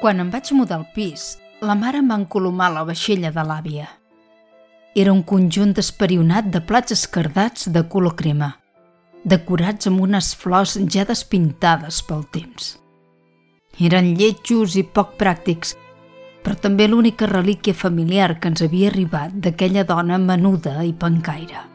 Quan em vaig mudar al pis, la mare em va encolomar la vaixella de l'àvia. Era un conjunt esperionat de plats escardats de color crema, decorats amb unes flors ja despintades pel temps. Eren lletjos i poc pràctics, però també l'única relíquia familiar que ens havia arribat d'aquella dona menuda i pencaire.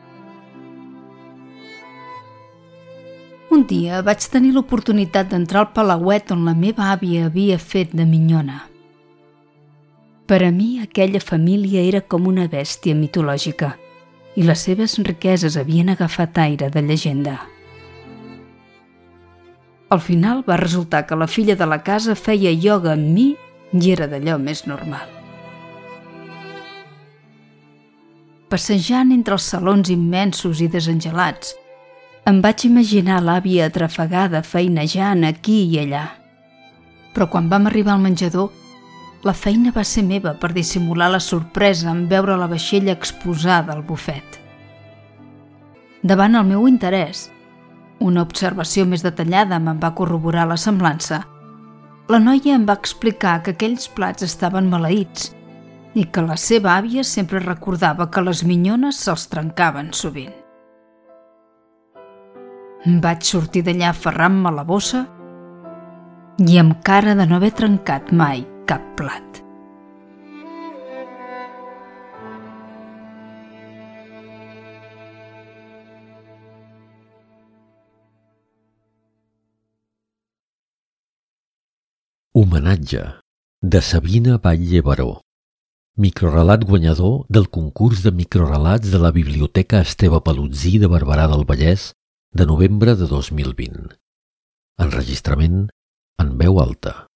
Un dia vaig tenir l'oportunitat d'entrar al palauet on la meva àvia havia fet de minyona. Per a mi aquella família era com una bèstia mitològica i les seves riqueses havien agafat aire de llegenda. Al final va resultar que la filla de la casa feia ioga amb mi i era d'allò més normal. Passejant entre els salons immensos i desengelats, em vaig imaginar l'àvia atrafegada feinejant aquí i allà. Però quan vam arribar al menjador, la feina va ser meva per dissimular la sorpresa en veure la vaixella exposada al bufet. Davant el meu interès, una observació més detallada me'n va corroborar la semblança – la noia em va explicar que aquells plats estaven maleïts i que la seva àvia sempre recordava que les minyones se'ls trencaven sovint. Vaig sortir d'allà aferrant-me la bossa i amb cara de no haver trencat mai cap plat. Homenatge de Sabina Batlle Baró Microrelat guanyador del concurs de microrelats de la Biblioteca Esteve Palutzí de Barberà del Vallès de novembre de 2020. Enregistrament en veu alta.